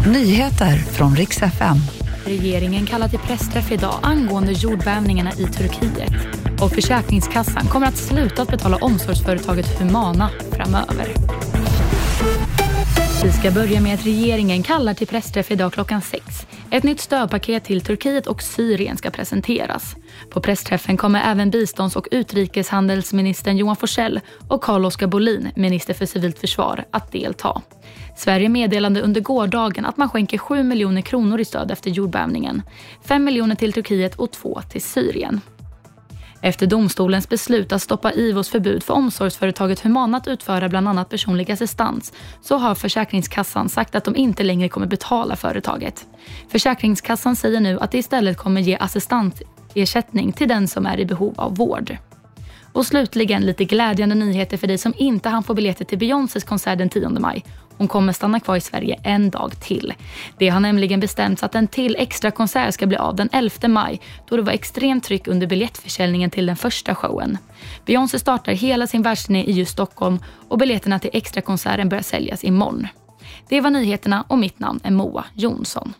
Nyheter från riks FM. Regeringen kallar till pressträff idag angående jordbävningarna i Turkiet. Och Försäkringskassan kommer att sluta att betala omsorgsföretaget Humana framöver. Vi ska börja med att regeringen kallar till pressträff idag klockan sex. Ett nytt stödpaket till Turkiet och Syrien ska presenteras. På pressträffen kommer även bistånds och utrikeshandelsministern Johan Forsell och Carl-Oskar Bolin, minister för civilt försvar, att delta. Sverige meddelade under gårdagen att man skänker 7 miljoner kronor i stöd efter jordbävningen. 5 miljoner till Turkiet och 2 till Syrien. Efter domstolens beslut att stoppa IVOs förbud för omsorgsföretaget Humana att utföra bland annat personlig assistans så har Försäkringskassan sagt att de inte längre kommer betala företaget. Försäkringskassan säger nu att det istället kommer ge assistansersättning till den som är i behov av vård. Och slutligen lite glädjande nyheter för dig som inte hann få biljetter till Beyoncés konsert den 10 maj. Hon kommer stanna kvar i Sverige en dag till. Det har nämligen bestämts att en till extra konsert ska bli av den 11 maj då det var extremt tryck under biljettförsäljningen till den första showen. Beyoncé startar hela sin världsturné i just Stockholm och biljetterna till extra konserten börjar säljas imorgon. Det var nyheterna och mitt namn är Moa Jonsson.